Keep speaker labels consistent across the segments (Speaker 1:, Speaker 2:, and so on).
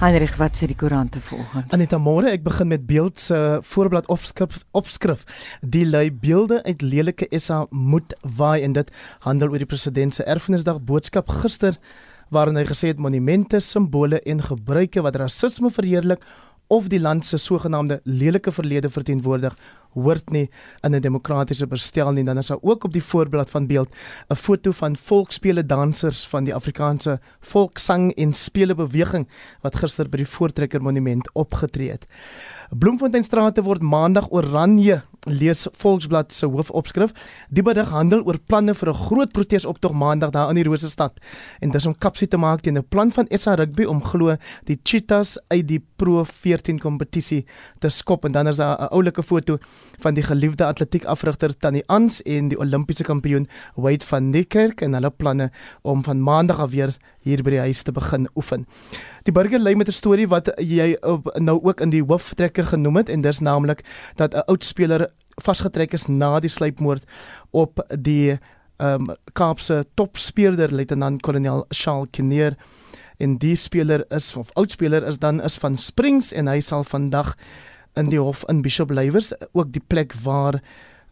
Speaker 1: Heinrich, wat sê die koerante vanoggend?
Speaker 2: Aneta môre, ek begin met beeld se voorblad opskrif opskrif. Die lui beelde uit lelike SA moet waai en dit handel oor die president se erfenisdag boodskap gister waarin hy gesê het monumente, simbole en gebruike wat rasisme verheerlik of die land se sogenaamde lelike verlede verteenwoordig hoort nie in 'n demokratiese bestel nie dan is daar ook op die voorblad van beeld 'n foto van volksspele dansers van die Afrikaanse volkssang en spele beweging wat gister by die Voortrekker Monument opgetree het. Bloemfonteinstrate word maandag oranje lees Volksblad se hoofopskrif. Die bedig handel oor planne vir 'n groot protesoptog maandag daar in die Rose stad. En dis om kapsie te maak teen 'n plan van SA Rugby om glo die Cheetahs uit die Pro 14 kompetisie te skop en dan is daar 'n oulike foto van die geliefde atletiekafrigter Tannie Ans en die Olimpiese kampioen Wade van Niekerk en hulle planne om van maandag af weer hier by die huis te begin oefen. Die burger lê met 'n storie wat jy nou ook in die hooftrekker genoem het en dis naamlik dat 'n oud speler vasgetrek is na die sluipmoord op die ehm um, Kaapse topspeler luitenant-kolonel Charles Kinnear en die speler is of oud speler is dan is van Springs en hy sal vandag in die hof in Bishop Lywers ook die plek waar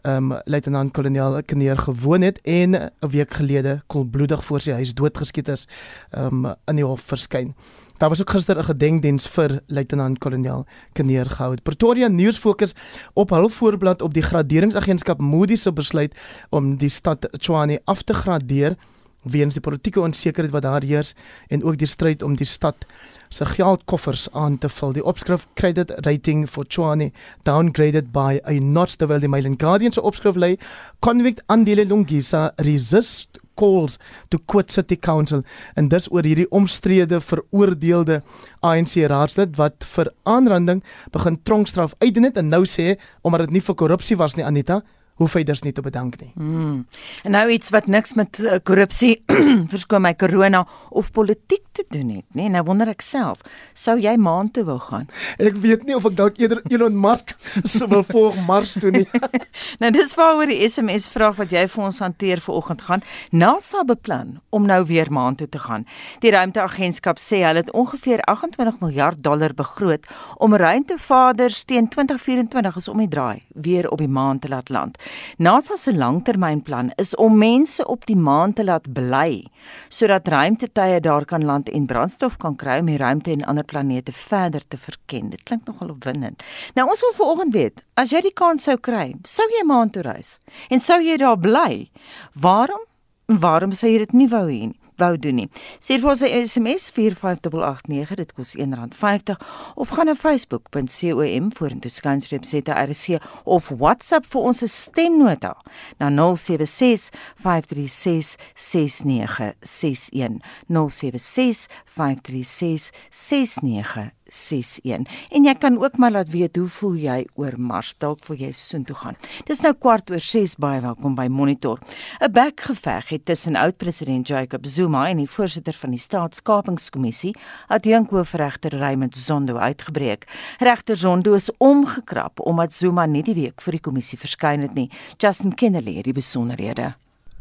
Speaker 2: ehm um, luitenant-kolonel Kinnear gewoon het en 'n week gelede koelbloedig voor sy huis doodgeskiet is ehm um, in die hof verskyn. Daar was ook gister 'n gedenkdiens vir luitenant-kolonel Kinneer gehou. Pretoria News fokus op hul voorblad op die graderingsagentskap Moody's se besluit om die stad Tshwane af te gradeer weens die politieke onsekerheid wat daar heers en ook die stryd om die stad se geldkoffers aan te vul. Die opskrif credit rating for Tshwane downgraded by a notch terwyl die Mail and Guardian se opskrif lê convict Andile Lungisa resist calls to quit city council. En dis oor hierdie omstrede veroordeelde ANC raadslid wat vir aanranding begin tronkstraf uitdien het en nou sê omdat dit nie vir korrupsie was nie Anita hoef hy dus nie te bedank nie.
Speaker 1: Hmm. En nou iets wat niks met uh, korrupsie, verskoon my corona of politiek te doen het, nê? Nou wonder ek self, sou jy maan toe wou gaan?
Speaker 2: Ek weet nie of ek dalk eerder Elon Musk sou wil volg Mars toe nie.
Speaker 1: nou dis waaroor die SMS vraag wat jy vir ons hanteer vanoggend gaan. NASA beplan om nou weer maan toe te gaan. Die ruimteagentskap sê hulle het ongeveer 28 miljard dollar begroot om ruimtevaders teen 2024 as om die draai weer op die maan te laat land. NASA se langtermynplan is om mense op die maan te laat bly sodat ruimtetuie daar kan land en brandstof kan kry om die ruimte en ander planete verder te verken. Dit klink nogal opwindend. Nou ons wil vanoggend weet, as jy die kans sou kry, sou jy maan toe reis? En sou jy daar bly? Waarom? Waarom sou jy dit nie wou hê nie? Wou doen nie. Stuur vir ons 'n SMS 45889, dit kos R1.50 of gaan na facebook.com vorentoe skynstreep ZRC of WhatsApp vir ons stemnota na 076 536 6961 076 536 6961 61 en jy kan ook maar laat weet hoe voel jy oor Mars dalk wil jy soontoe gaan. Dis nou kwart oor 6 baie welkom by Monitor. 'n Bekgeveg het tussen oud-president Jacob Zuma en die voorsitter van die Staatskapingskommissie, adjunkhoofregter Raymond Zondo uitgebreek. Regter Zondo is omgekrap omdat Zuma nie die week vir die kommissie verskyn het nie. Justin Kennedy het die besonderhede.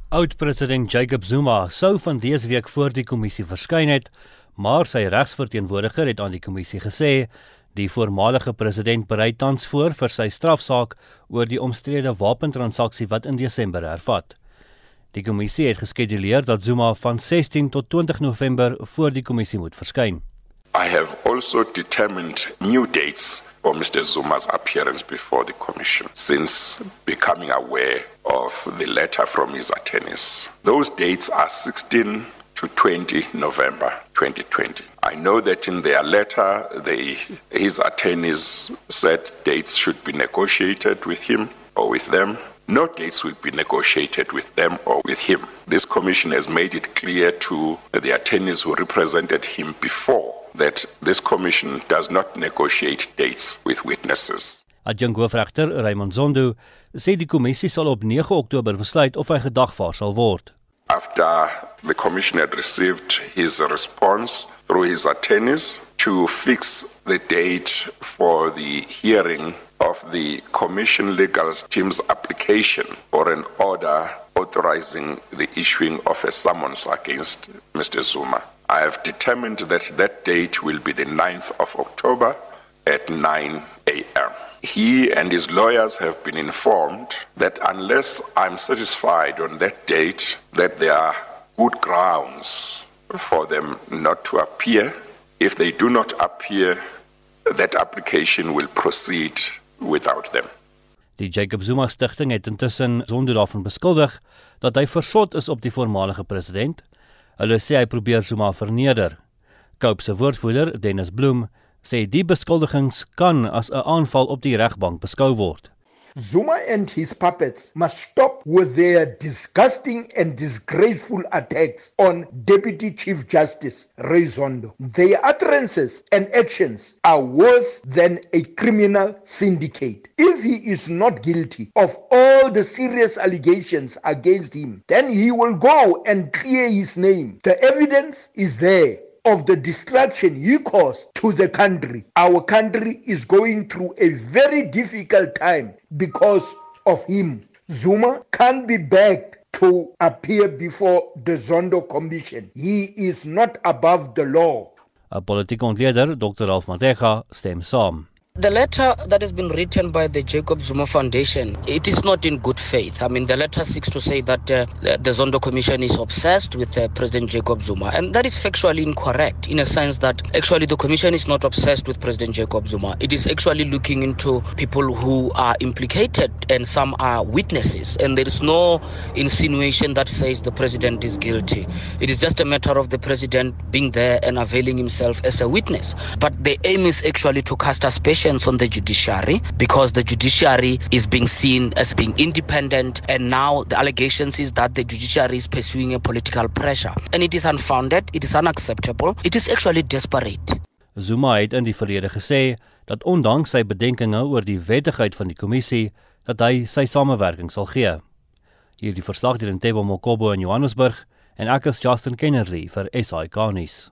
Speaker 3: Oud-president Jacob Zuma sou van dese week voor die kommissie verskyn het maar sy regsverteenwoordiger het aan die kommissie gesê die voormalige president berei tans voor vir sy strafsaak oor die omstrede wapentransaksie wat in Desember hervat. Die kommissie het geskeduleer dat Zuma van 16 tot 20 November voor die kommissie moet verskyn.
Speaker 4: I have also determined new dates for Mr. Zuma's appearance before the Commission since becoming aware of the letter from his attorneys. Those dates are 16 to 20 November 2020. I know that in their letter, they, his attorneys said dates should be negotiated with him or with them. No dates will be negotiated with them or with him. This commission has made it clear to the attorneys who represented him before that this commission does not negotiate dates with witnesses.
Speaker 3: Adjunkt hoofregter Raymond Zondo sê die kommissie sal op 9 Oktober besluit of hy gedagvaar sal word.
Speaker 4: After the commission had received his response through his attorneys to fix the date for the hearing of the commission legal team's application for an order authorizing the issuing of a summons against Mr. Zuma. I have determined that that date will be the 9th of October at 9 a.m. He and his lawyers have been informed that unless I'm satisfied on that date that there are good grounds for them not to appear, if they do not appear, that application will proceed without them.
Speaker 3: Die Jacob Zuma stigting het intussen sonder daarvan beskuldig dat hy versot is op die voormalige president. Hulle sê hy probeer Zuma verneder. Cope se woordvoerder, Dennis Bloem, sê die beskuldigings kan as 'n aanval op die regbank beskou word.
Speaker 5: Zuma and his puppets must stop with their disgusting and disgraceful attacks on Deputy Chief Justice Ray Zondo. Their utterances and actions are worse than a criminal syndicate. If he is not guilty of all the serious allegations against him, then he will go and clear his name. The evidence is there. Of the destruction he caused to the country. Our country is going through a very difficult time because of him. Zuma can't be begged to appear before the Zondo Commission. He is not above the law.
Speaker 3: 'n Politieke ontleder, Dr. Ralph Matega, stem saam.
Speaker 6: The letter that has been written by the Jacob Zuma Foundation, it is not in good faith. I mean, the letter seeks to say that uh, the Zondo Commission is obsessed with uh, President Jacob Zuma, and that is factually incorrect in a sense that actually the Commission is not obsessed with President Jacob Zuma. It is actually looking into people who are implicated, and some are witnesses, and there is no insinuation that says the President is guilty. It is just a matter of the President being there and availing himself as a witness. But the aim is actually to cast aspersions on the judiciary because the judiciary is being seen as being independent and now the allegations is that the judiciary is pursuing a political pressure and it is unfounded it is unacceptable it is actually desperate
Speaker 3: Zuma het in die verlede gesê dat ondanks sy bedenkinge oor die wettigheid van die kommissie dat hy sy samewerking sal gee. Hierdie verslag deur Ntebo Mokobo in Johannesburg en ek is Justin Kennerly vir SI Garnis.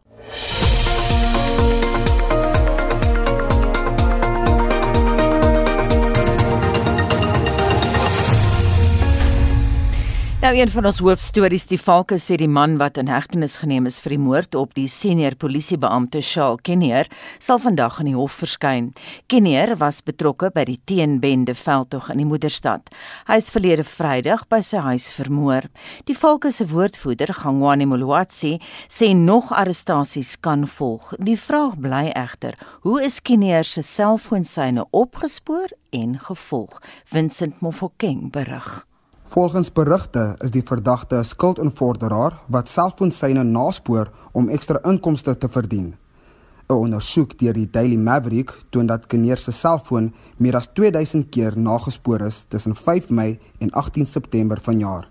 Speaker 1: Nou een van ons hoofstories, die Valke sê die man wat in hegtenis geneem is vir die moord op die senior polisiebeampte Shaal Kenneer sal vandag in die hof verskyn. Kenneer was betrokke by die teenbende veldtog in die moederstad. Hy is verlede Vrydag by sy huis vermoor. Die Valke se woordvoerder, Gangwani Molwatsi, sê nog arrestasies kan volg. Die vraag bly egter, hoe is Kenneer se selfoonsyne opgespoor en gevolg? Vincent Mofokeng berig.
Speaker 7: Volgens berigte is die verdagte 'n skuldinvorderaar wat selfoonsyne naspoor om ekstra inkomste te verdien. 'n Ondersoek deur die Daily Maverick toon dat Kneer se selfoon meer as 2000 keer nagespoor is tussen 5 Mei en 18 September vanjaar.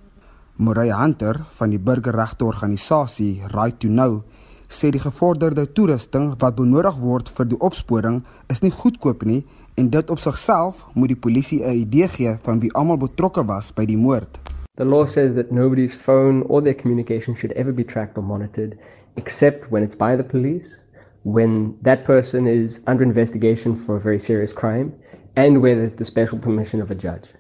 Speaker 7: Morey Hunter van die burgerregteorganisasie Right to Know sê die gevorderde toerusting wat benodig word vir die opsporing is nie goedkoop nie en dit op sigself moet die polisie 'n idee gee van wie almal betrokke was by die moord.
Speaker 8: The law says that nobody's phone or their communication should ever be tracked or monitored except when it's by the police, when that person is under investigation for a very serious crime, and where there's the special permission of a judge.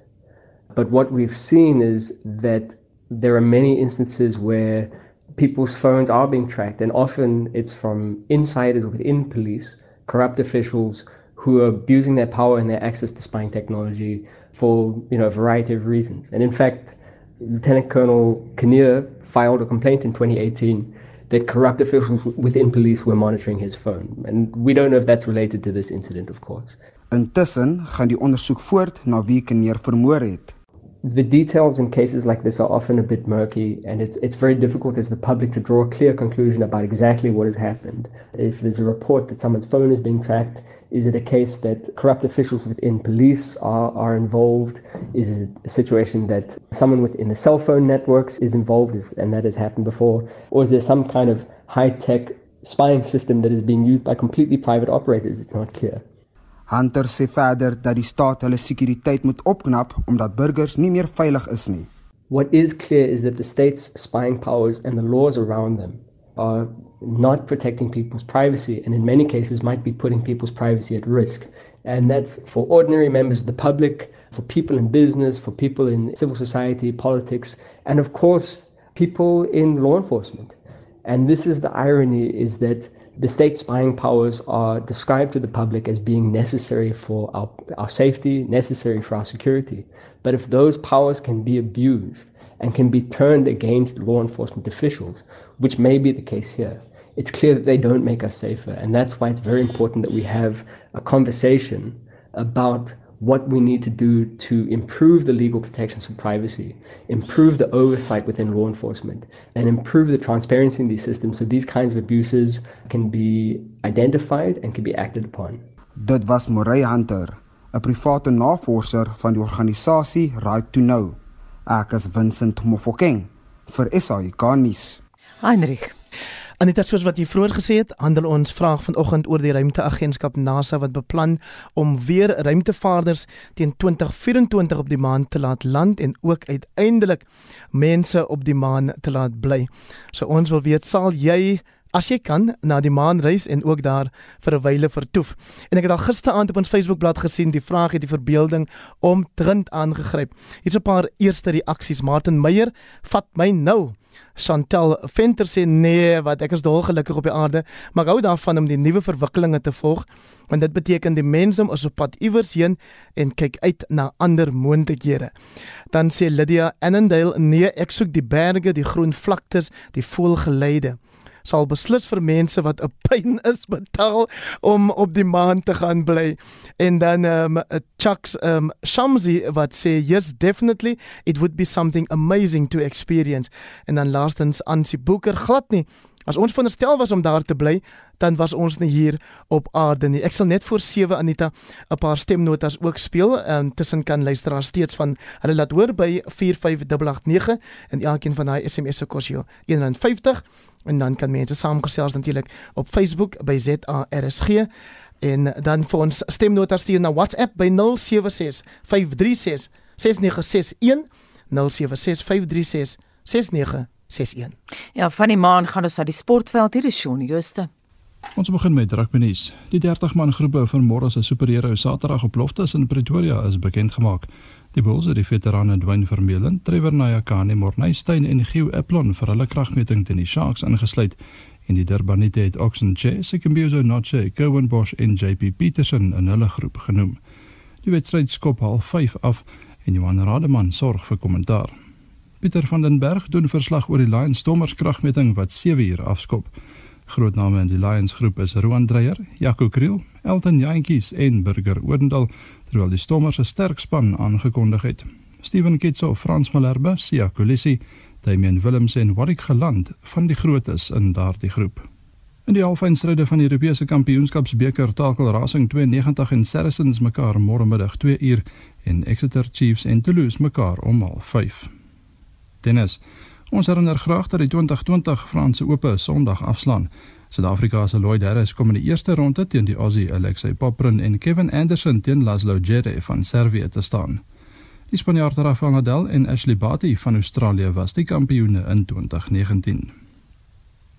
Speaker 8: But what we've seen is that there are many instances where people's phones are being tracked, and often it's from insiders within police, corrupt officials who are abusing their power and their access to spying technology for you know a variety of reasons. And in fact, Lieutenant Colonel Kinnear filed a complaint in 2018 that corrupt officials within police were monitoring his phone. And we don't know if that's related to this incident, of course.
Speaker 7: Intussen gaan die ondersoek voort na wie Kinnear vermoor het.
Speaker 8: The details in cases like this are often a bit murky, and it's it's very difficult as the public to draw a clear conclusion about exactly what has happened. If there's a report that someone's phone is being tracked, is it a case that corrupt officials within police are, are involved? Is it a situation that someone within the cell phone networks is involved, and that has happened before? Or is there some kind of high tech spying system that is being used by completely private operators? It's not clear.
Speaker 7: Hunter sê verder dat die staat hulle sekuriteit moet opknap omdat burgers nie meer veilig is nie.
Speaker 8: What is clear is that the state's spying powers and the laws around them are not protecting people's privacy and in many cases might be putting people's privacy at risk. And that's for ordinary members of the public, for people in business, for people in civil society, politics, and of course, people in law enforcement. And this is the irony is that the state spying powers are described to the public as being necessary for our, our safety, necessary for our security. But if those powers can be abused and can be turned against law enforcement officials, which may be the case here, it's clear that they don't make us safer. And that's why it's very important that we have a conversation about what we need to do to improve the legal protections for privacy, improve the oversight within law enforcement, and improve the transparency in these systems so these kinds of abuses can be identified and can be acted upon.
Speaker 7: Dit was Morey Hunter, 'n private navorser van die organisasie Right to Know. Ek is Vincent Mofokeng vir SAK nuus.
Speaker 1: Heinrich
Speaker 2: Anita soos wat jy vroeër gesê het, handel ons vraag vanoggend oor die ruimteagentskap NASA wat beplan om weer ruimtevaarders teen 2024 op die maan te laat land en ook uiteindelik mense op die maan te laat bly. So ons wil weet, sal jy as jy kan na die maan reis en ook daar vir 'n wyle vertoef. En ek het al gisteraand op ons Facebookblad gesien die vraag het die verbeelding om trend aangegryp. Hier's 'n paar eerste reaksies. Martin Meyer, vat my nou. Chantel Venter sê nee, wat ek is dolgelukkig op die aarde, maar hou daarvan om die nuwe verwikkelinge te volg, want dit beteken die mensdom is op pad iewers heen en kyk uit na ander moontlikhede. Dan sê Lydia Annandale, nee, ek soek die berge, die groen vlaktes, die voelgeleide sal beslis vir mense wat 'n pyn is betaal om op die maan te gaan bly. En dan um Chucks um Shamsi wat sê yes definitely it would be something amazing to experience. En dan laastens Ansie Boeker glad nie As ons veronderstel was om daar te bly, dan was ons nie hier op aarde nie. Ek sal net voor 7 Anita 'n paar stemnotas ook speel en tussen kan luisteraars steeds van hulle laat hoor by 45889 en elkeen van daai SMS se kos jou R1.50 en dan kan mense saamgesels natuurlik op Facebook by ZARSG en dan vir ons stemnotas stuur na WhatsApp by 076 536 6961 076 536 6961 61.
Speaker 1: Ja, van die maan gaan ons na die sportveld hier is Shaun Jooste.
Speaker 9: Ons begin met rugby nuus. Die 30 man groepe van môre se superhero Saterdag op Loftus in Pretoria is bekend gemaak. Die Bulls het die veterane Dwayne Vermeulen, Trevor Nyakane, Morney Steyn en Gio Eplon vir hulle kragmeting teen die Sharks ingesluit en die Durbanite het Oxen Chase, Kimbizo Noche, Cowan Bosch en JP Peterson in hulle groep genoem. Die wedstryd skop half 5 af en Johan Rademan sorg vir kommentaar. Pieter van den Berg doen verslag oor die Lions Stormers kragmeting wat 7 uur afskop. Groot name in die Lions groep is Roan Dreyer, Jaco Kriel, Elton Jantjies en Burger Oudendal, terwyl die Stormers 'n sterk span aangekondig het. Steven Kitso, Frans Malherbe, Sia Kolisi, Damian Willems en Warwick Geland van die grootes in daardie groep. In die halfeindstryde van die Europese Kampioenskapsbeker takel Racing 92 en Saracens mekaar môre middag 2 uur en Exeter Chiefs en Toulouse mekaar om 05:30 tennis. Ons herinner graag dat die 2020 Franse Ope Sondag afslaan. Suid-Afrika se Lloyd Harris kom in die eerste ronde teen die Aussie Alexei Poprin en Kevin Anderson teen Laszlo Djere van Servië te staan. Die Spanjaard Rafael Nadal en Ashley Barty van Australië was die kampioene in 2019.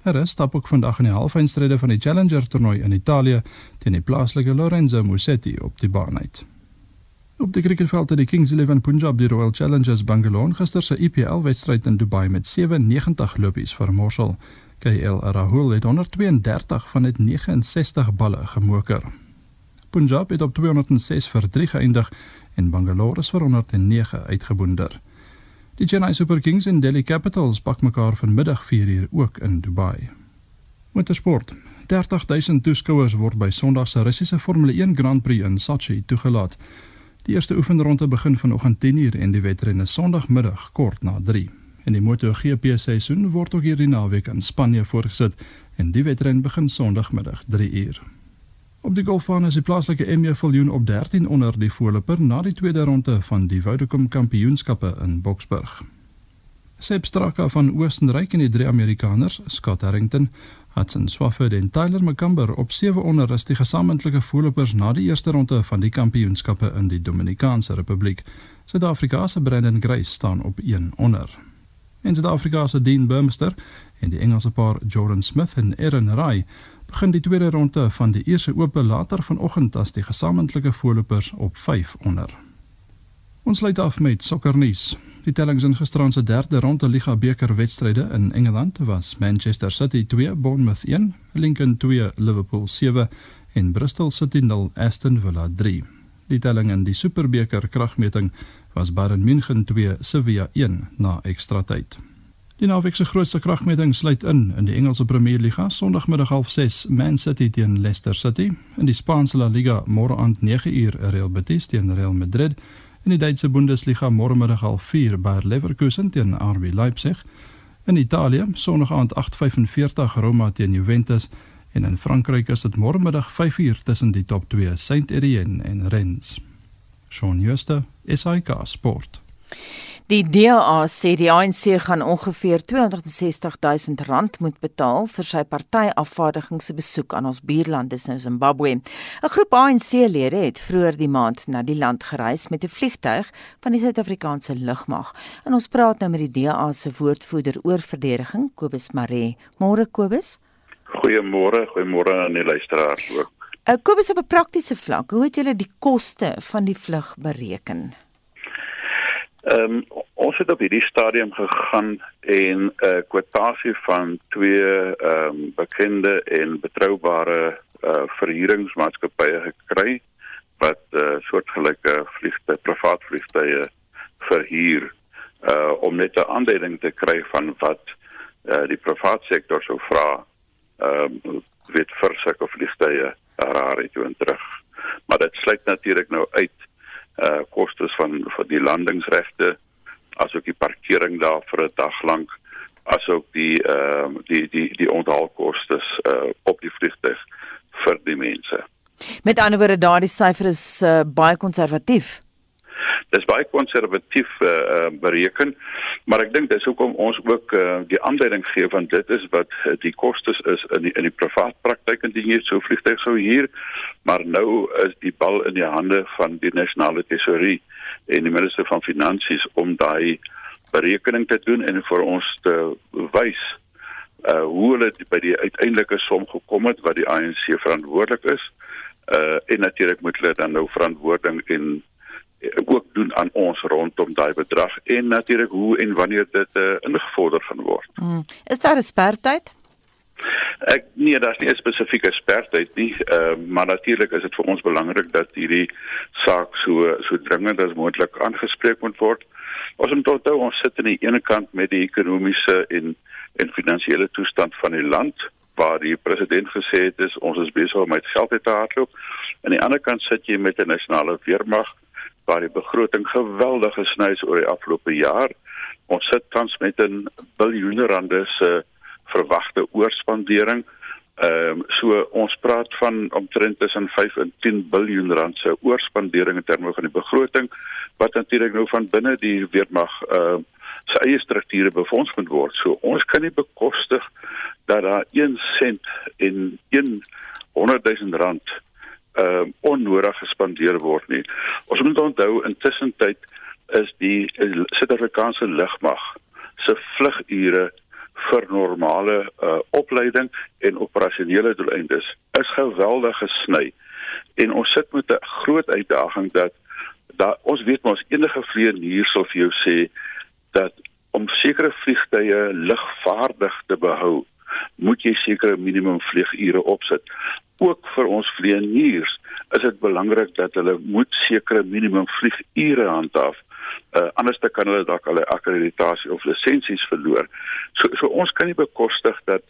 Speaker 9: Harris stap ook vandag in die halfeindstryde van die Challenger toernooi in Italië teen die plaaslike Lorenzo Musetti op die baan uit. Op die cricketveld het die Kings 11 Punjab die Royal Challengers Bangalore gister se IPL wedstryd in Dubai met 97 lopies vermorsel. KL Rahul het 132 van net 69 balle gemoker. Punjab het op 206 vir 3 geëindig en Bangalore is vir 109 uitgeboonder. Die Chennai Super Kings en Delhi Capitals pak mekaar vanmiddag 4 uur ook in Dubai. Motorsport. 30000 toeskouers word by Sondag se Russiese Formule 1 Grand Prix in Sochi toegelaat. Die eerste oefenronde begin vanoggend 10:00 en die wedren is Sondagmiddag kort na 3. En die MotoGP seisoen word ook hierdie naweek in Spanje voorgesit en die wedren begin Sondagmiddag 3:00. Op die golfbaan is die plaaslike MJ Viljoen op 13 onder die voorloper na die tweede ronde van die Vodacom Kampioenskappe in Boksburg. Sep Straka van Oostenryk en die drie Amerikaners, Scott Harrington, Hudson Swafford en Tyler McCumber op 7 onder is die gesamentlike voorlopers na die eerste ronde van die kampioenskappe in die Dominikaanse Republiek. Suid-Afrika se Brandon Grace staan op 1 onder. En Suid-Afrika se Dean Burmester en die Engelse paar Jordan Smith en Erin Rai begin die tweede ronde van die eerste ope later vanoggend as die gesamentlike voorlopers op 5 onder. Ons sluit af met sokkernuus. Die tellings in gisterand se derde ronde Liga beker wedstryde in Engeland was Manchester City 2, Bournemouth 1, Lincoln 2, Liverpool 7 en Bristol City 0, Aston Villa 3. Die telling in die Superbeker kragmeting was Bayern München 2, Sevilla 1 na ekstra tyd. Die naweek se grootste kragmeting sluit in in die Engelse Premier Liga Sondagmiddag 06:30 Man City teen Leicester City, in die Spaanse La Liga môre aand 9:00 Real Betis teen Real Madrid in die Duitse Bundesliga môremiddag half 4 by Leverkusen teen RB Leipzig. In Italië Sondag aand 8:45 Roma teen Juventus en in Frankryk is dit môremiddag 5:00 tussen die top 2 Saint-Étienne en Rennes. Shaun Schuster, SAK Sport.
Speaker 1: Die DA sê die ANC gaan ongeveer 260 000 rand moet betaal vir sy partyafvaardiging se besoek aan ons buurland dis nou Zimbabwe. 'n Groep ANC-lede het vroeër die maand na die land gereis met 'n vliegtyg van die Suid-Afrikaanse lugmag. En ons praat nou met die DA se woordvoerder oor verdediging, Kobus Maree. Môre Kobus?
Speaker 10: Goeiemôre, goeiemôre aan die luisteraars ook.
Speaker 1: Uh, Kobus op 'n praktiese vlak, hoe het julle die koste van die vlug bereken?
Speaker 10: Ehm um, ons het op hierdie stadium gegaan en 'n uh, kwotasie van twee ehm um, bekende en betroubare uh, verhuuringsmaatskappye gekry wat 'n uh, soortgelyke vliegtuie, privaat vliegtuie verhuur uh om net 'n aanduiding te kry van wat uh die privaat sektor sou vra ehm um, weet vir sulke vliegtuie Harare toe en terug. Maar dit sluit natuurlik nou uit uh kostes van vir die landingsregte asook die parkering daar vir 'n dag lank asook die ehm uh, die die die onthaalkostes uh op die vliegtuig vir die mense.
Speaker 1: Met ander woorde daardie syfer is uh, baie konservatief.
Speaker 10: Dis baie konservatief uh, bereken, maar ek dink dis hoekom ons ook uh, die aanduiding gee van dit is wat uh, die kostes is in die, in die privaat praktyk indien jy so vliegtuig sou hier maar nou is die bal in die hande van die nasionale tesourie en die minister van finansies om daai berekening te doen en vir ons te wys uh hoe hulle by die uiteindelike som gekom het wat die ANC verantwoordelik is uh en natuurlik moet hulle dan nou verantwoording en uh, ook doen aan ons rondom daai bedrag en natuurlik hoe en wanneer dit uh, ingevorder gaan word.
Speaker 1: Mm. Is daar 'n sperdatum?
Speaker 10: Ek nee, daar's nie 'n spesifieke sperdatum nie, uh, maar natuurlik is dit vir ons belangrik dat hierdie saak so so dringend as moontlik aangespreek moet word. Ons moet onthou ons sit aan die ene kant met die ekonomiese en en finansiële toestand van die land waar die president gesê het is ons is besig om met geld te hardloop. Aan die ander kant sit jy met 'n nasionale weermag waar die begroting geweldig gesny is oor die afgelope jaar. Ons sit tans met 'n biljoene rande se verwagte oorspandering. Ehm um, so ons praat van omtrent tussen 5 en 10 biljoen rand se oorspandering in terme van die begroting wat natuurlik nou van binne die weermag ehm uh, se eie strukture befonds moet word. So ons kan nie bekostig dat daar 1 sent en 100 000 rand ehm uh, onnodig gespandeer word nie. Ons moet onthou intussen tyd is die Suid-Afrikaanse lugmag se vlugure vir normale uh, opleiding en operasionele doeleindes is geweldig gesny. En ons sit met 'n groot uitdaging dat dat ons weet mos enige vlieënier sal vir jou sê dat om sekere vliegtye lugvaardig te behou, moet jy sekere minimum vliegure opsit. Ook vir ons vlieëniers is dit belangrik dat hulle moet sekere minimum vliegure handhaaf uh, anders dan kan hulle dalk hulle akkreditasie of lisensies verloor. So so ons kan nie bekostig dat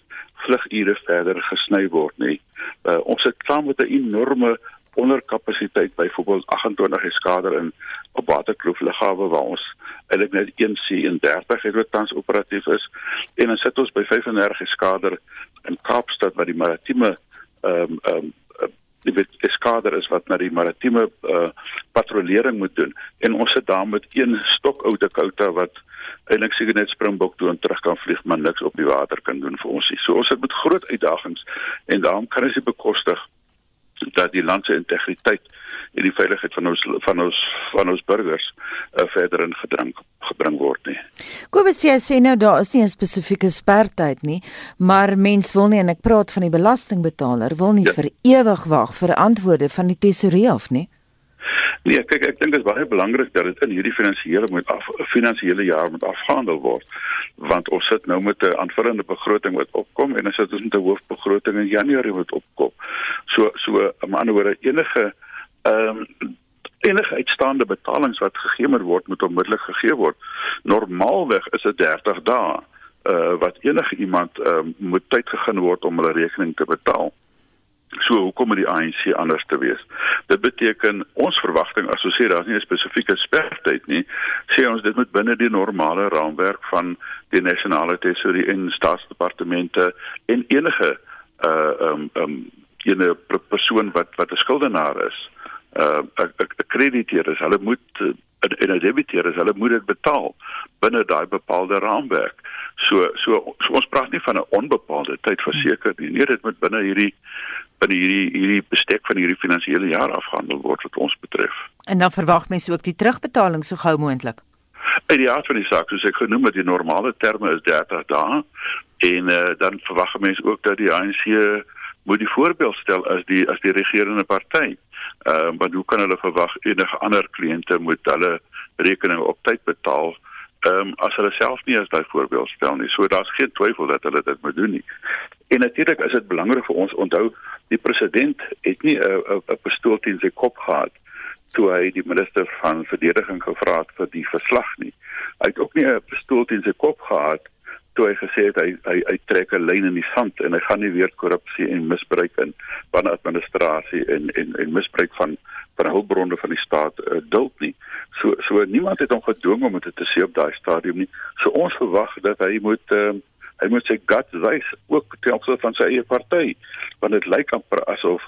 Speaker 10: vlugure verder gesny word nie. Uh, ons het saam met 'n enorme onderkapasiteit byvoorbeeld 28 eskader in op Waterkloof lughawe waar ons eintlik net 1 C30 het wat tans operatief is en dan sit ons by 35 eskader in Kaapstad wat die maritieme ehm um, ehm um, die weet eskader is wat na die maritieme uh, patrollering moet doen en ons sit daar met een stok ou Dakota wat eintlik seker net Springbok toe en terug kan vlieg maar niks op die water kan doen vir ons nie. So ons het met groot uitdagings en daarom kan ons nie bekostig dat die land se integriteit en die veiligheid van ons van ons van ons burgers uh, verder in gedrang gebring word nie.
Speaker 1: Kobus jy sê nou daar is nie 'n spesifieke sperdatum nie, maar mens wil nie en ek praat van die belastingbetaler wil nie ja. vir ewig wag vir antwoorde van die tesourier of nie.
Speaker 10: Nee, kyk ek dink dit is baie belangrik dat dit in hierdie finansiële moet af finansiële jaar moet afgehandel word want ons sit nou met 'n aanvullende begroting wat opkom en ons sit met 'n hoofbegroting in Januarie wat opkom. So so aan ander woorde enige ehm um, enige uitstaande betalings wat gegee word moet onmiddellik gegee word. Normaalweg is dit 30 dae uh wat enige iemand uh, moet tyd gegee word om hulle rekening te betaal. So hoekom moet die ANC anders te wees? Dit beteken ons verwagting as ons sê daar's nie 'n spesifieke spertyd nie, sê ons dit moet binne die normale raamwerk van die nasionale tesorie en staatsdepartemente en enige uh um um ene persoon wat wat 'n skuldenaar is, uh 'n krediteur is, hulle moet uh, en 'n debiteer is, hulle moet dit betaal binne daai bepaalde raamwerk. So so, so ons praat nie van 'n onbepaalde tyd verseker nie. Nee, dit moet binne hierdie binne hierdie hierdie bestek van hierdie finansiële jaar afgehandel word wat ons betref.
Speaker 1: En dan verwag mense ook die terugbetaling so gou moontlik.
Speaker 10: In die aard van die saak, soos ek genoem het, die normale terme is 30 dae en uh, dan verwag mense ook dat die ANC moet die voorbeeld stel as die as die regerende party. Ehm uh, want hoe kan hulle verwag enige ander kliënte moet hulle rekeninge op tyd betaal? Ehm um, as hulle self nie as daai voorbeeld stel nie. So daar's geen twyfel dat hulle dit moet doen nie. En natuurlik is dit belangrik vir ons onthou die president het nie 'n 'n pistool teen sy kop gehad toe hy die minister van verdediging gevra het vir die verslag nie. Hy het ook nie 'n pistool teen sy kop gehad toe hy gesê het hy hy, hy trek 'n lyn in die sand en hy gaan nie weer korrupsie en misbruik in van administrasie en en en misbruik van van hulpbronne van die staat uh, duld nie. So so niemand het hom gedwing om dit te sê op daai stadium nie. So ons verwag dat hy moet uh, hy moet sy guts wys ook ten opsigte van sy eie party want dit lyk amper asof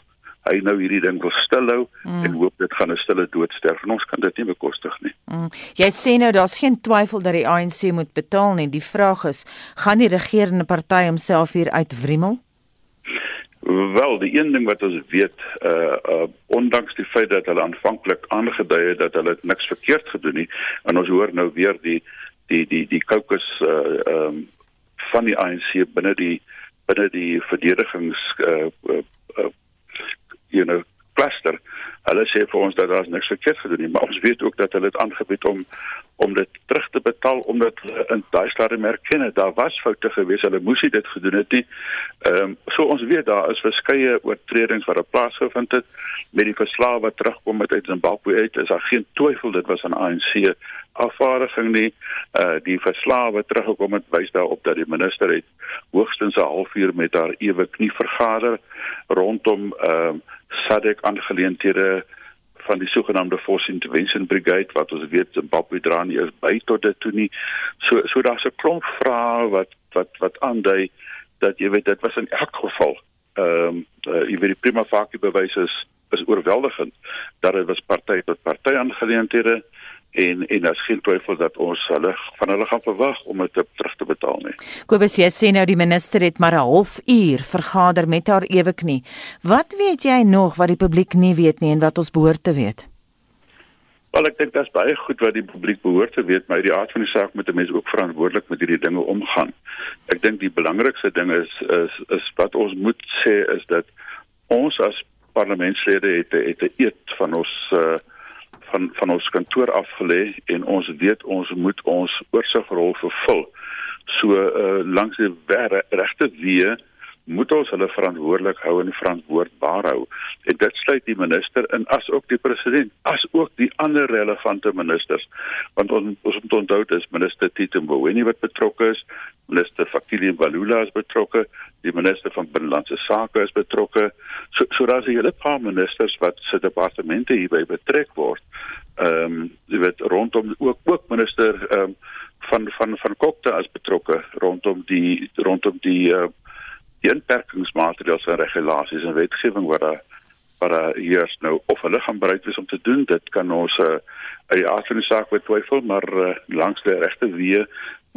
Speaker 10: hy nou hierdie ding wil stilhou mm. en hoop dit gaan 'n stille dood sterf en ons kan dit nie bekostig nie.
Speaker 1: Mm. Jy sê nou daar's geen twyfel dat die ANC moet betaal nie. Die vraag is, gaan die regerende party homself hier uitwrimmel?
Speaker 10: Wel, die een ding wat ons weet, uh uh ondanks die feit dat hulle aanvanklik aangedui het dat hulle niks verkeerd gedoen nie, en ons hoor nou weer die die die die caucus uh ehm um, van die ANC binne die binne die verdedigings uh, uh, uh you know cluster. Hulle sê vir ons dat daar niks verkeerd gedoen nie, maar ons weet ook dat hulle dit aangebied om om dit terug te betaal omdat in daai stadium erken het daar was foute gewees. Hulle moes dit gedoen het nie. Ehm um, so ons weet daar is verskeie oortredings wat op plaas gevind het met die verslae wat terugkom uit Zimbabwe uit. Is daar geen twyfel dit was aan ANC afvaardiging nie. Uh die verslae wat teruggekom het wys daarop dat die minister het hoogstens 'n halfuur met haar ewe knie vergader rondom ehm uh, SADC aangeleenthede van die sogenaamde Force Intervention Brigade wat ons weet Zimbabwe dra nie eens by tot dit toe nie. So so daar's 'n klomp vrae wat wat wat aandui dat jy weet dit was in elk geval ehm um, uh, jy weet die prima facie bewys is is oorweldigend dat dit was party tot party aangeleenthede en en daar's geen twyfel dat ons hulle van hulle gaan verwag om dit terug te betaal nie.
Speaker 1: Kobus jy sê nou die minister het maar 'n halfuur vergader met haar ewe knie. Wat weet jy nog wat die publiek nie weet nie en wat ons behoort te weet?
Speaker 10: Wel ek dink dit's baie goed wat die publiek behoort te weet, maar die aard van die saak moet 'n mens ook verantwoordelik met hierdie dinge omgaan. Ek dink die belangrikste ding is is is wat ons moet sê is dat ons as parlementslede het het 'n eed van ons uh, van van ons kantoor afgelê en ons weet ons moet ons oorsigrol vervul. So uh, langs die regte weë moet ons hulle verantwoordelik hou en verantwoordbaar hou. En dit sluit die minister in as ook die president, as ook die ander relevante ministers. Want ons ons moet onthou dis minister Tito Mboweni wat betrokke is, minister Fakili Mbalula is betrokke, die minister van binnelandse sake is betrokke. So so daar's 'n hele paar ministers wat se departemente hierby betrek word. Ehm um, jy weet rondom ook ook minister ehm um, van van van Kokte as betrokke rondom die rondom die uh, inperkingsmaatreëls en regulasies en wetgewing wat daar wat daar hier is nou of hulle gaan bereid wees om te doen dit kan ons uh, eh, ja van die saak betwyfel maar uh, langs die regte weë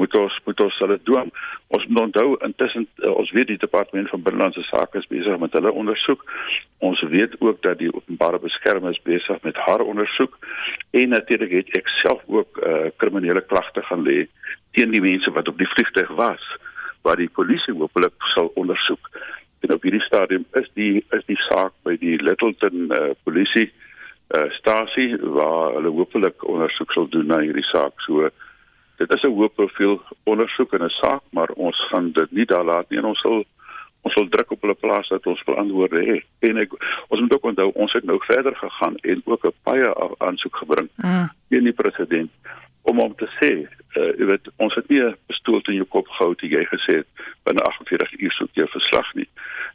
Speaker 10: moet ons moet ons hulle doen ons moet onthou intussen uh, ons weet die departement van binnelandse sake is besig met hulle ondersoek. Ons weet ook dat die openbare beskermer is besig met haar ondersoek en natuurlik het ek self ook uh, kriminele klagte gaan lê teen die mense wat op die vliegtuig was wat die polisie hopelik sal ondersoek. En op hierdie stadium is die is die saak by die Littleton uh, polisie uh, stasie waar hulle hopelik ondersoek sal doen na hierdie saak. So dit is 'n hoë profiel ondersoek in 'n saak, maar ons gaan dit nie daar laat nie en ons sal ons wil druk op hulle plaas dat ons verantwoorde hê. En ek ons moet ook onthou ons het nou verder gegaan en ook 'n baie aansoek gebring mm. teen die president om hom te sê, uh, jy weet, ons het nie 'n pistool in jou kop gehou toe jy gesê het binne 48 uur soek jy verslag nie.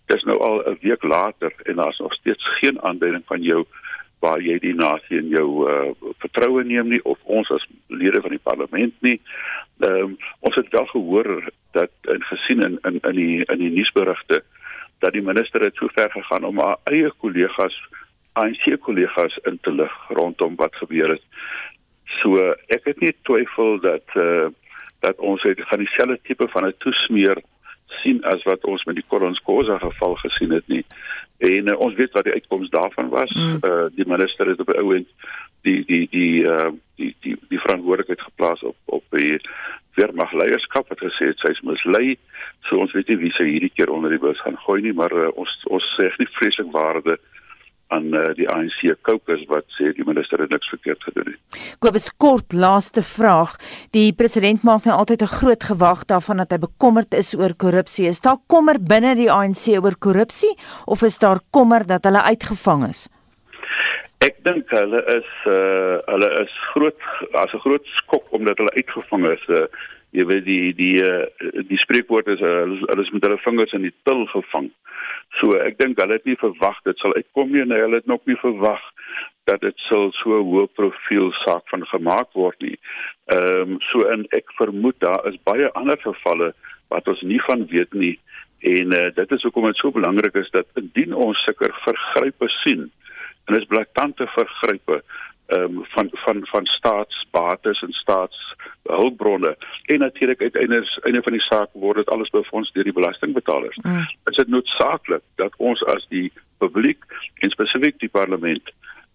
Speaker 10: Dis nou al 'n week later en daar's nog steeds geen aanduiding van jou waar jy die nasie in jou uh, vertroue neem nie of ons as lede van die parlement nie. Ehm um, ons het wel gehoor dat en gesien in in in die in die nuusberigte dat die minister het so ver gegaan om haar eie kollegas ANC kollegas in te lig rondom wat gebeur het. So ek het nie twyfel dat eh uh, dat ons het gaan dieselfde tipe van 'n toesmeer sien as wat ons met die Collins Khoza geval gesien het nie. En uh, ons weet wat die uitkoms daarvan was. Eh mm. uh, die minister het op die ouend die die die uh, die die die verantwoordelikheid geplaas op op die weermag leierskap wat gesê het sy is mislei. So ons weet nie wie sy hierdie keer onder die bus gaan gooi nie, maar uh, ons ons sê nie vreeslik waarde aan uh, die ANC caucus wat sê die minister het niks verkeerd gedoen nie.
Speaker 1: Kobus kort laaste vraag. Die president maak nou altyd 'n groot gewag daarvan dat hy bekommerd is oor korrupsie. Is daar kommer binne die ANC oor korrupsie of is daar kommer dat hulle uitgevang is?
Speaker 10: Ek dink hulle is uh hulle is groot as 'n groot skok omdat hulle uitgevang is. Uh, jy weet die die uh, die spreekwoord is uh, hulle is met hulle vingers in die til gevang. So ek dink hulle het nie verwag dit sal uitkom nie en hulle het nog nie verwag dat dit sal so 'n hoë profiel saak van gemaak word nie. Ehm um, so en ek vermoed daar is baie ander gevalle wat ons nie van weet nie en uh, dit is hoekom dit so belangrik is dat indien ons sulke vergrype sien en dit is blaatante vergrype ehm um, van van van staatsbates en staatshulpbronne en natuurlik uiteindelik einde van die saak word dit alles befonds deur die belastingbetalers. Mm. Is dit noodsaaklik dat ons as die publiek en spesifiek die parlement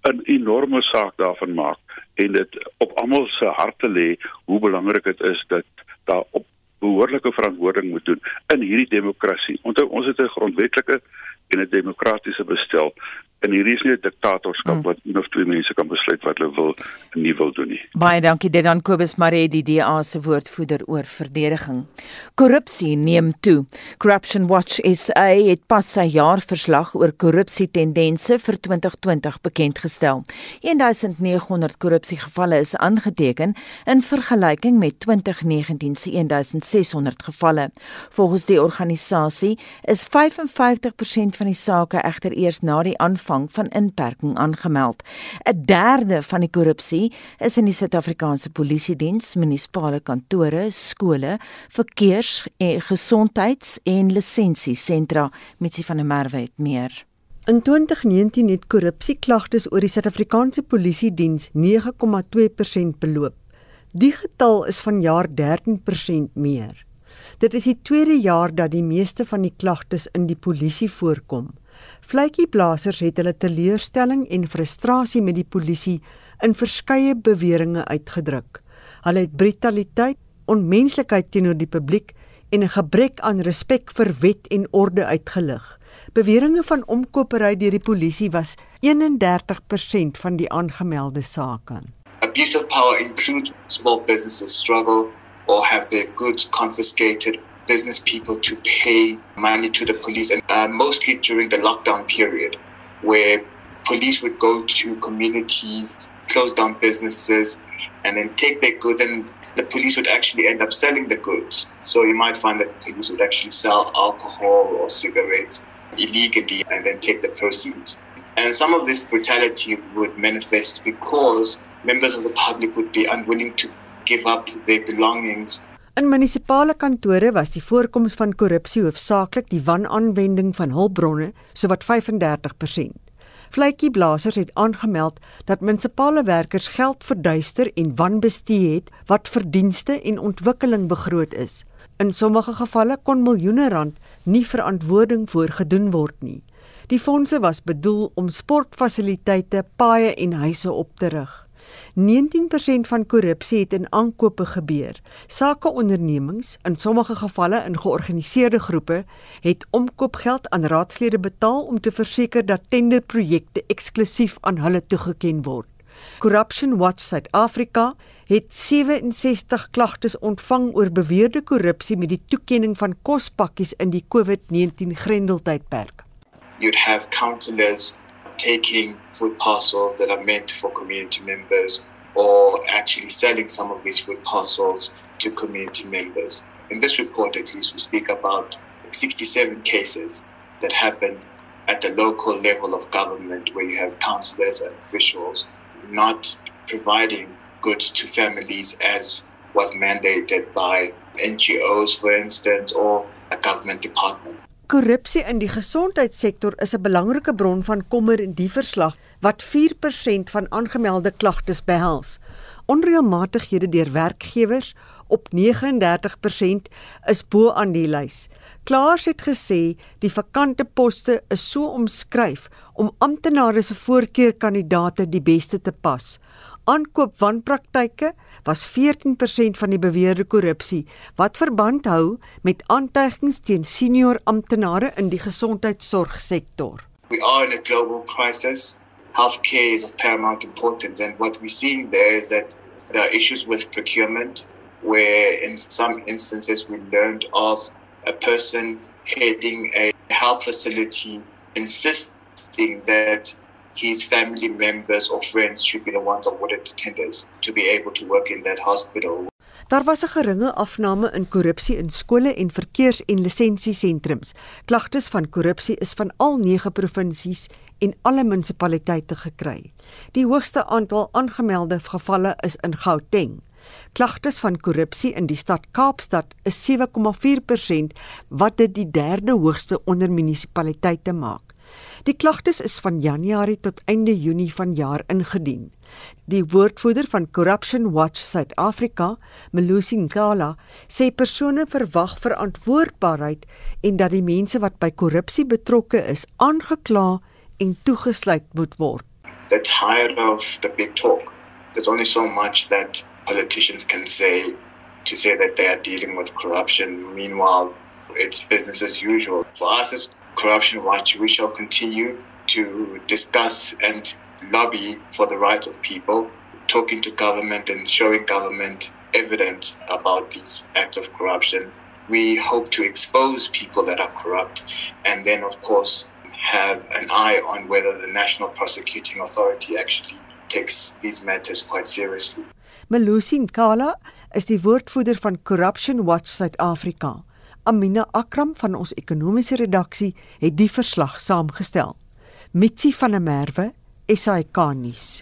Speaker 10: 'n enorme saak daarvan maak en dit op almal se harte lê hoe belangrik dit is dat daar op behoorlike verantwoording moet doen in hierdie demokrasie. Onthou ons het 'n grondwetlike en 'n demokratiese bestel en hier is nie 'n diktatorskap mm. wat een of twee mense kan besluit wat hulle wil en nie wil doen nie.
Speaker 1: Baie dankie dit aan Kobus Maree die DA se woordvoerder oor verdediging. Korrupsie neem toe. Corruption Watch SA het pas sy jaarverslag oor korrupsietendense vir 2020 bekend gestel. 1900 korrupsiegevalle is aangeteken in vergelyking met 2019 se 1600 gevalle. Volgens die organisasie is 55% van die sake egter eers na die aanvang aanvang van inperking aangemeld. 'n Derde van die korrupsie is in die Suid-Afrikaanse Polisie Diens, munisipale kantore, skole, verkeers- en gesondheids- en lisensiesentra met sy van der Merwe het meer.
Speaker 11: In 2019 het korrupsieklagtes oor die Suid-Afrikaanse Polisie Diens 9,2% beloop. Die getal is vanjaar 13% meer. Dit is die tweede jaar dat die meeste van die klagtes in die polisie voorkom. Vletjieblassers het hulle teleurstelling en frustrasie met die polisie in verskeie beweringe uitgedruk. Hulle het brutaliteit, onmenslikheid teenoor die publiek en 'n gebrek aan respek vir wet en orde uitgelig. Beweringe van omkopery deur die polisie was 31% van die aangemelde sake.
Speaker 12: Abuse of power includes small businesses struggle or have their goods confiscated business people to pay money to the police, and uh, mostly during the lockdown period, where police would go to communities, close down businesses, and then take their goods, and the police would actually end up selling the goods. So you might find that police would actually sell alcohol or cigarettes illegally and then take the proceeds. And some of this brutality would manifest because members of the public would be unwilling to give up their belongings
Speaker 11: In munisipale kantore was die voorkoms van korrupsie hoofsaaklik die wanaanwending van hulpbronne, sowat 35%. Vletjieblassers het aangemeld dat munisipale werkers geld verduister en wanbestee het wat vir dienste en ontwikkeling begroot is. In sommige gevalle kon miljoene rand nie verantwoording voor gedoen word nie. Die fondse was bedoel om sportfasiliteite, paaie en huise op te rig. 19% van korrupsie het in aankope gebeur. Sakeondernemings, in sommige gevalle in georganiseerde groepe, het omkoopgeld aan raadslede betaal om te verseker dat tenderprojekte eksklusief aan hulle toegeken word. Corruption Watch Suid-Afrika het 67 klagtes ontvang oor beweerde korrupsie met die toekenning van kospakkies in die COVID-19 grendeltydperk.
Speaker 12: You'd have councillors taking food parcels that are meant for community members or actually selling some of these food parcels to community members. In this report, at least, we speak about 67 cases that happened at the local level of government where you have councillors and officials not providing goods to families as was mandated by NGOs, for instance, or a government department.
Speaker 11: Korrupsie in die gesondheidssektor is 'n belangrike bron van kommer in die verslag wat 4% van aangemelde klagtes behels. Onreëlmatighede deur werkgewers op 39% is bo aan die lys. Klaars het gesê die vakante poste is so omskryf om amptenare se voorkeurkandidate die beste te pas aankoop wanpraktyke was 14% van die beweerde korrupsie wat verband hou met aantuigings teen senior amptenare in die gesondheidsorgsektor.
Speaker 12: We are in a global crisis. Healthcare is of paramount importance and what we're seeing there is that there are issues with procurement where in some instances we learned of a person heading a health facility insisting that his family members or friends should be the ones awarded tenders to be able to work in that hospital.
Speaker 11: Daar was 'n geringe afname in korrupsie in skole en verkeers- en lisensiesentrums. Klagtes van korrupsie is van al 9 provinsies en alle munisipaliteite gekry. Die hoogste aantal aangemelde gevalle is in Gauteng. Klagtes van korrupsie in die stad Kaapstad is 7,4% wat dit die derde hoogste onder munisipaliteite maak. Die klagtes is van Januarie tot einde Junie vanjaar ingedien. Die woordvoerder van Corruption Watch Suid-Afrika, Melusi Nkala, sê persone verwag verantwoordbaarheid en dat die mense wat by korrupsie betrokke is, aangekla en toegesluit moet word.
Speaker 12: They're tired of the big talk. There's only so much that politicians can say to say that they are dealing with corruption. Meanwhile, it's business as usual. For us as Corruption Watch, we shall continue to discuss and lobby for the rights of people, talking to government and showing government evidence about these acts of corruption. We hope to expose people that are corrupt and then, of course, have an eye on whether the National Prosecuting Authority actually takes these matters quite seriously.
Speaker 11: Melusi Nkala is die woordvoerder van Corruption Watch Suid-Afrika. Amina Akram van ons ekonomiese redaksie het die verslag saamgestel. Mitsi van der Merwe, SAK nuus.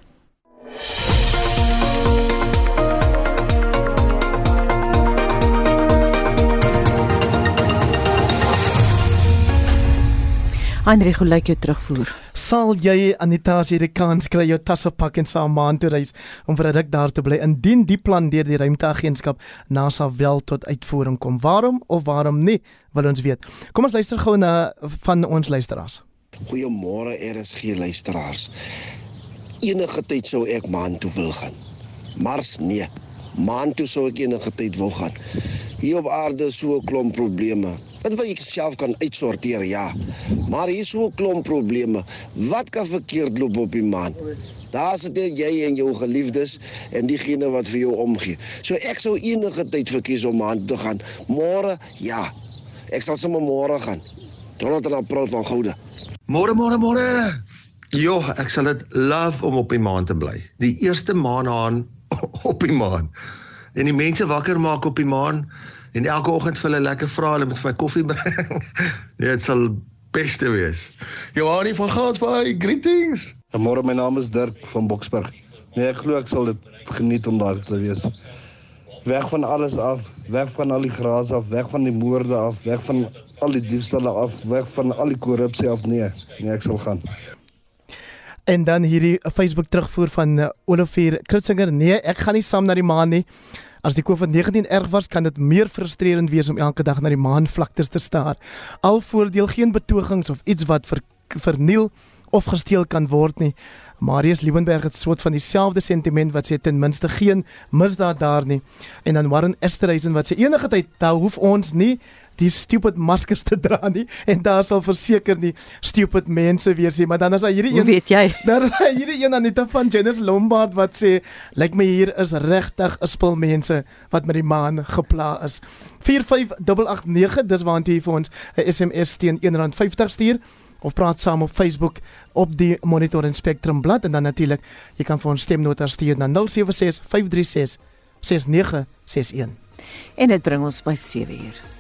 Speaker 1: Andre, hoe lyk jou terugvoer?
Speaker 2: Sal jy Anita as jy die kans kry jou tasse pak en saam maan toe reis om vir 'n ruk daar te bly indien die plan deur die ruimteagentskap NASA wel tot uitvoering kom? Waarom of waarom nie? Wil ons weet. Kom ons luister gou na van ons luisteraars.
Speaker 13: Goeiemôre RSG luisteraars. Enige tyd sou ek maan toe wil gaan. Mars nee. Maan toe sou ek enige tyd wil gaan. Hier op aarde so 'n klomp probleme. Dit wat ek self kan uitsorteer, ja. Maar hier is so 'n klomp probleme. Wat kan verkeerd loop op die maan? Daar sit jy en jou geliefdes en diegene wat vir jou omgee. So ek sou enige tyd verkies om maan toe te gaan. Môre, ja. Ek sal sommer môre gaan. 12 April van Goude.
Speaker 14: Môre, môre, môre. Jo, ek sal dit love om op die maan te bly. Die eerste maanhaan op die maan. En die mense wakker maak op die maan en elke oggend vir hulle lekker vra hulle met my koffie bring. nee, dit sal beste wees. Johanie van Gansbaai, greetings.
Speaker 15: Môre my naam is Dirk van Boksburg. Nee, ek glo ek sal dit geniet om daar te wees. Weg van alles af, weg van al die gras af, weg van die moorde af, weg van al die diefstalle af, weg van al die korrupsie af. Nee, nee, ek sal gaan.
Speaker 2: En dan hierdie Facebook terugvoer van uh, Olivier Kritzinger. Nee, ek gaan nie saam na die maan nie. As die COVID-19 erg was, kan dit meer frustrerend wees om elke dag na die maanvlaktes te staar. Al voordeel geen betogings of iets wat ver, verniel of gesteel kan word nie. Marius Liebenberg het soort van dieselfde sentiment wat sê ten minste geen misdaad daar nie. En dan Warren Esterhuizen wat sê enige tyd daar hoef ons nie die stupid maskers te dra nie en daar sal verseker nie stupid mense wees nie maar dan is daar hierdie
Speaker 1: Hoe
Speaker 2: een
Speaker 1: weet jy?
Speaker 2: daar is hierdie een Anita van Janice Lombard wat sê lyk my hier is regtig 'n spul mense wat met die maan gepla is 45889 dis waantoe jy vir ons 'n SMS teen R1.50 stuur of praat saam op Facebook op die Monitor en Spectrum blad en dan natuurlik jy kan vir ons stemnota stuur na 076 536 6961
Speaker 1: En dit bring ons by 7 uur.